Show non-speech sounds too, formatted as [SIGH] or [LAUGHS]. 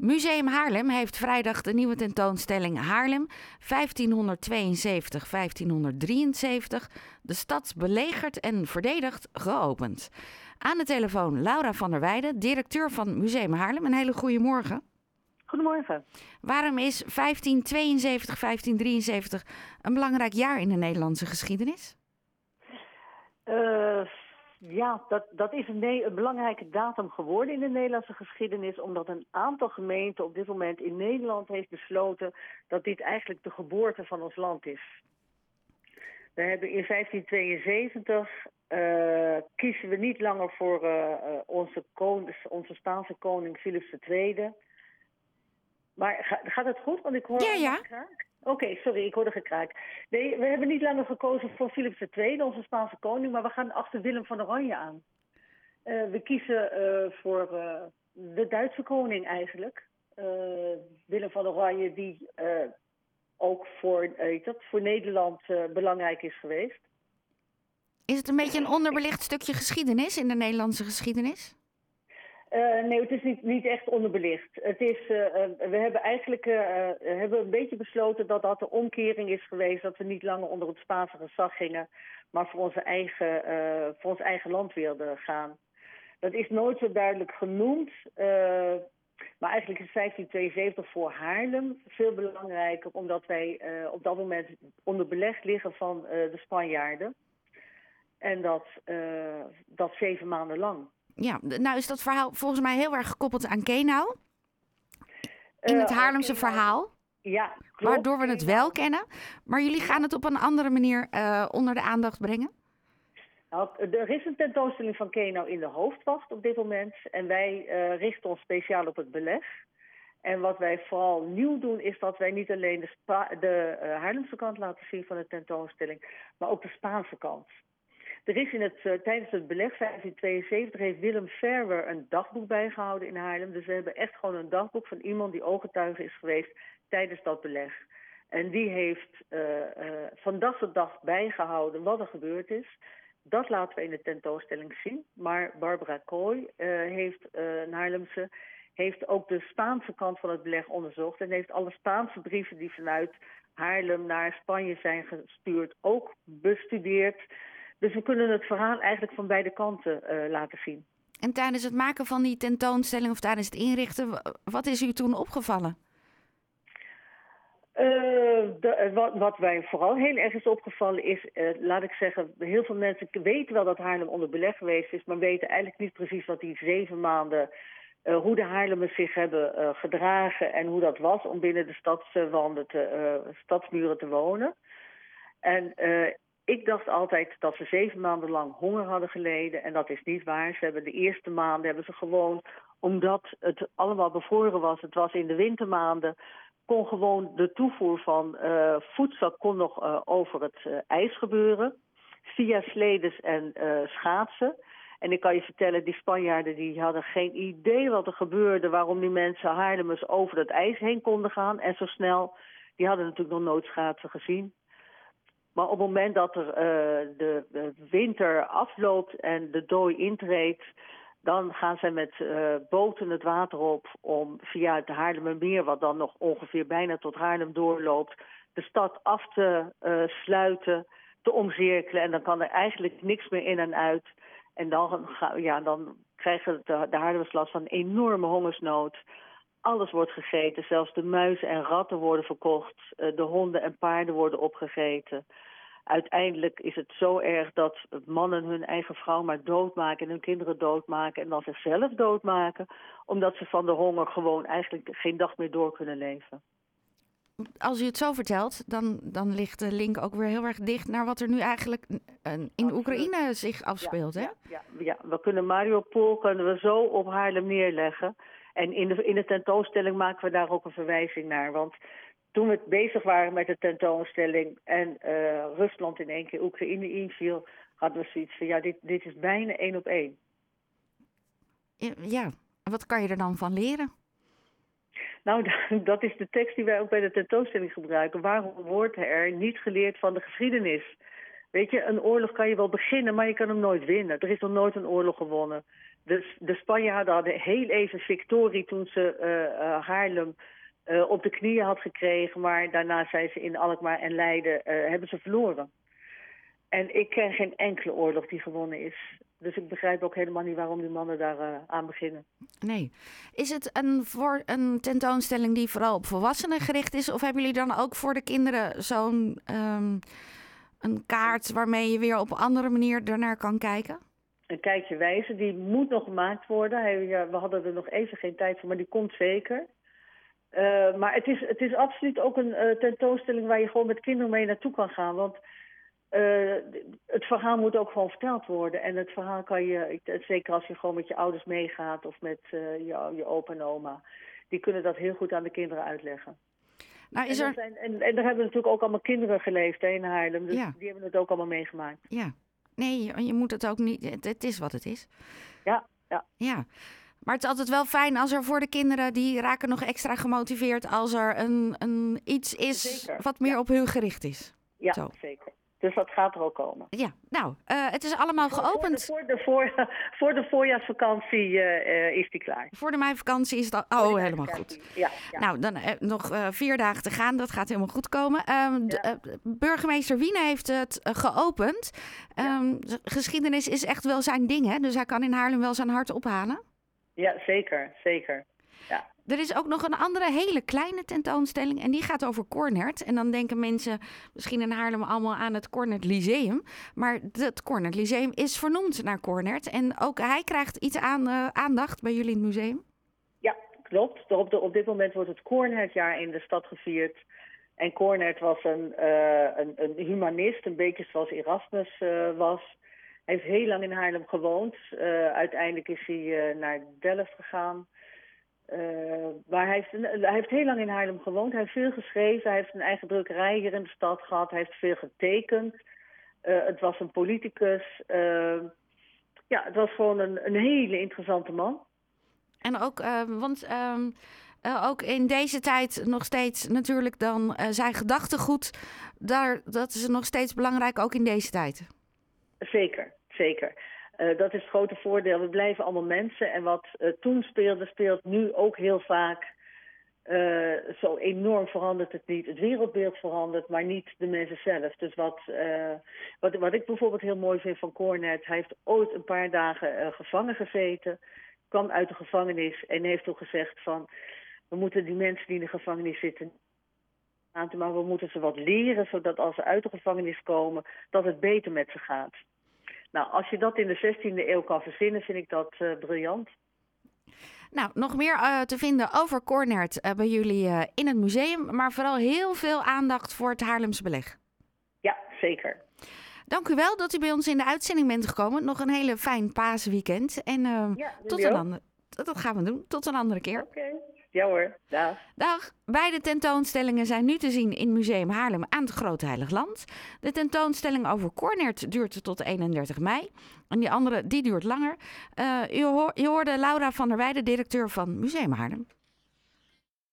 Museum Haarlem heeft vrijdag de nieuwe tentoonstelling Haarlem 1572-1573. De stad belegerd en verdedigd geopend. Aan de telefoon Laura van der Weijden, directeur van Museum Haarlem. Een hele goede morgen. Goedemorgen. Waarom is 1572, 1573 een belangrijk jaar in de Nederlandse geschiedenis? Uh, ja, dat, dat is een, een, belangrijke datum geworden in de Nederlandse geschiedenis, omdat een aantal gemeenten op dit moment in Nederland heeft besloten dat dit eigenlijk de geboorte van ons land is. We hebben in 1572 uh, eh, kiezen we niet langer voor uh, onze, koning, onze Spaanse koning Philips II. Maar gaat het goed? Want ik hoor ja, ja. Oké, sorry, ik hoorde gekraak. Nee, we hebben niet langer gekozen voor Philips II, onze Spaanse koning, maar we gaan achter Willem van Oranje aan. Uh, we kiezen uh, voor uh, de Duitse koning eigenlijk. Willem van Oranje, die ook voor, dat, voor Nederland belangrijk is geweest. Is het een beetje een onderbelicht stukje geschiedenis in de Nederlandse geschiedenis? Uh, nee, het is niet, echt onderbelicht. Het is, uh, we hebben eigenlijk uh, hebben een beetje besloten dat dat de omkering is geweest. Dat we niet langer onder het Spaanse gezag gingen, maar voor, onze eigen, voor ons eigen land wilden gaan. Dat is nooit zo duidelijk genoemd. maar eigenlijk is 1572 voor Haarlem veel belangrijker, omdat wij op dat moment onder beleg liggen van de Spanjaarden. En dat, dat zeven maanden lang ja, nou is dat verhaal volgens mij heel erg gekoppeld aan Kenau. In het eh, Haarlemse verhaal. Ja, Waardoor we het wel kennen. Maar jullie gaan het op een andere manier uh, onder de aandacht brengen? Nou, er is een tentoonstelling van Kenau in de hoofdwacht op dit moment. En wij uh, richten ons speciaal op het beleg. En wat wij vooral nieuw doen is dat wij niet alleen de, Spa de uh, Haarlemse kant laten zien van de tentoonstelling, maar ook de Spaanse kant. Er is in het, uh, tijdens het beleg 1572 heeft Willem Verwer een dagboek bijgehouden in Haarlem. Dus we hebben echt gewoon een dagboek van iemand die ooggetuige is geweest tijdens dat beleg. En die heeft uh, uh, van dag tot dag bijgehouden wat er gebeurd is. Dat laten we in de tentoonstelling zien. Maar Barbara Kooi heeft, een Haarlemse, heeft ook de Spaanse kant van het beleg onderzocht. En heeft alle Spaanse brieven die vanuit Haarlem naar Spanje zijn gestuurd ook bestudeerd. Dus we kunnen het verhaal eigenlijk van beide kanten uh, laten zien. En tijdens het maken van die tentoonstelling of tijdens het inrichten, wat is u toen opgevallen? Uh, de, eh, wat, wat, mij vooral heel erg is opgevallen is, uh, laat ik zeggen, heel veel mensen weten wel dat Haarlem onder beleg geweest is, maar weten eigenlijk niet precies wat die zeven maanden, uh, hoe de Haarlemmers zich hebben gedragen en hoe dat was om binnen de stadswanden te, stadsmuren te wonen. En ik dacht altijd dat ze zeven maanden lang honger hadden geleden. En dat is niet waar. Ze hebben de eerste maanden hebben ze gewoon, omdat het allemaal bevroren was, het was in de wintermaanden, kon gewoon de toevoer van uh, voedsel kon nog uh, over het uh, ijs gebeuren. Via sledens en schaatsen. En ik kan je vertellen, die Spanjaarden die hadden geen idee wat er gebeurde, waarom die mensen Haarlemers over het ijs heen konden gaan en zo snel. Die hadden natuurlijk nog nooit schaatsen gezien. Maar op het moment dat er, uh, de, winter afloopt en de dooi intreedt... dan gaan zij met uh, boten het water op om via het Haarlemmermeer... wat dan nog ongeveer bijna tot Haarlem doorloopt... de stad af te uh, sluiten, te omcirkelen. En dan kan er eigenlijk niks meer in en uit. En dan, ja, dan krijgen de, de Haarlemmers last van een enorme hongersnood... Alles wordt gegeten, zelfs de muizen en ratten worden verkocht. De honden en paarden worden opgegeten uiteindelijk is het zo erg dat mannen hun eigen vrouw maar doodmaken en hun kinderen doodmaken en dan zichzelf doodmaken, omdat ze van de honger gewoon eigenlijk geen dag meer door kunnen leven. Als u het zo vertelt, dan, dan ligt de link ook weer heel erg dicht naar wat er nu eigenlijk in Oekraïne zich afspeelt. Ja, hè? Ja, ja, ja, we kunnen Mariupol kunnen we zo op Haarlem neerleggen. En in de, in de tentoonstelling maken we daar ook een verwijzing naar. Want toen we bezig waren met de tentoonstelling en uh, Rusland in één keer Oekraïne inviel, hadden we zoiets van ja, dit, dit is bijna één op één. Ja, wat kan je er dan van leren? Nou, [LAUGHS] dat is de tekst die wij ook bij de tentoonstelling gebruiken. Waarom wordt er niet geleerd van de geschiedenis? Weet je, een oorlog kan je wel beginnen, maar je kan hem nooit winnen. Er is nog nooit een oorlog gewonnen. De, de Spanjaarden hadden heel even victorie toen ze uh, Haarlem uh, op de knieën had gekregen. Maar daarna zijn ze in Alkmaar en Leiden hebben ze verloren. En ik ken geen enkele oorlog die gewonnen is. Dus ik begrijp ook helemaal niet waarom die mannen daar aan beginnen. Nee. Is het een, een tentoonstelling die vooral op volwassenen gericht is? Of hebben jullie dan ook voor de kinderen zo'n um, een kaart waarmee je weer op een andere manier ernaar kan kijken? Een kijkje wijzen, die moet nog gemaakt worden. Hij, ja, we hadden er nog even geen tijd voor, maar die komt zeker. Uh, maar het is, het is absoluut ook een uh, tentoonstelling waar je gewoon met kinderen mee naartoe kan gaan. Want uh, het verhaal moet ook gewoon verteld worden. En het verhaal kan je, zeker als je gewoon met je ouders meegaat of met je, je opa en oma, die kunnen dat heel goed aan de kinderen uitleggen. Nou, is er... en, zijn, en, en daar hebben natuurlijk ook allemaal kinderen geleefd hè, in Haarlem. Dus ja. die hebben het ook allemaal meegemaakt. Ja, nee, je moet het ook niet. Het, het is wat het is. Ja, ja. Ja. Maar het is altijd wel fijn als er voor de kinderen, die raken nog extra gemotiveerd als er een, een iets is Zeker. wat meer ja. op hun gericht is. Ja, Zo. zeker. Dus dat gaat er ook komen. Ja, nou, uh, het is allemaal geopend. Voor de, voor de, [LAUGHS] voor, voor de voorjaarsvakantie uh, is die klaar. Voor de meivakantie is dat... Oh, helemaal goed. Ja, ja. Nou, dan uh, nog vier dagen te gaan. Dat gaat helemaal goed komen. Um, ja. de, burgemeester Wiene heeft het geopend. Um, geschiedenis is echt wel zijn ding, hè? Dus hij kan in Haarlem wel zijn hart ophalen. Ja, zeker. Zeker. Ja. Er is ook nog een andere hele kleine tentoonstelling en die gaat over Cornert. En dan denken mensen misschien in Haarlem allemaal aan het Cornert Lyceum. Maar het Cornert Lyceum is vernoemd naar Cornert. En ook hij krijgt iets aan, uh, aandacht bij jullie in het museum. Ja, klopt. Op, de, op dit moment wordt het Cornertjaar in de stad gevierd. En Cornert was een, uh, een, een, humanist, een beetje zoals Erasmus uh, was. Hij heeft heel lang in Haarlem gewoond. uiteindelijk is hij naar Delft gegaan. Uh, maar hij heeft, hij heeft heel lang in Haarlem gewoond. Hij heeft veel geschreven. Hij heeft een eigen drukkerij hier in de stad gehad. Hij heeft veel getekend. Uh, het was een politicus. Uh, ja, het was gewoon een, een hele interessante man. En ook, want ehm, ook in deze tijd nog steeds natuurlijk dan zijn gedachtegoed. Daar, dat is nog steeds belangrijk, ook in deze tijd. Zeker, zeker. Uh, dat is het grote voordeel. We blijven allemaal mensen. En wat uh, toen speelde, speelt nu ook heel vaak. Uh, zo enorm verandert het niet. Het wereldbeeld verandert, maar niet de mensen zelf. Dus wat, wat, wat ik bijvoorbeeld heel mooi vind van Cornet... hij heeft ooit een paar dagen gevangen gezeten... kwam uit de gevangenis en heeft toen gezegd van... we moeten die mensen die in de gevangenis zitten... maar we moeten ze wat leren... zodat als ze uit de gevangenis komen, dat het beter met ze gaat. Nou, als je dat in de 16e eeuw kan verzinnen, vind ik dat uh, briljant. Nou, nog meer uh, te vinden over Cornert uh, bij jullie in het museum, maar vooral heel veel aandacht voor het Haarlems beleg. Ja, zeker. Dank u wel dat u bij ons in de uitzending bent gekomen. Nog een hele fijn paasweekend. En ja, tot een andere. Dat gaan we doen. Tot een andere keer. Oké. Okay. Ja hoor, dag. Dag. Beide tentoonstellingen zijn nu te zien in Museum Haarlem aan het Groot Heilig Land. De tentoonstelling over Cornert duurt tot 31 mei. En die andere, die duurt langer. Uh, hoor, u hoorde Laura van der Weijden, directeur van Museum Haarlem.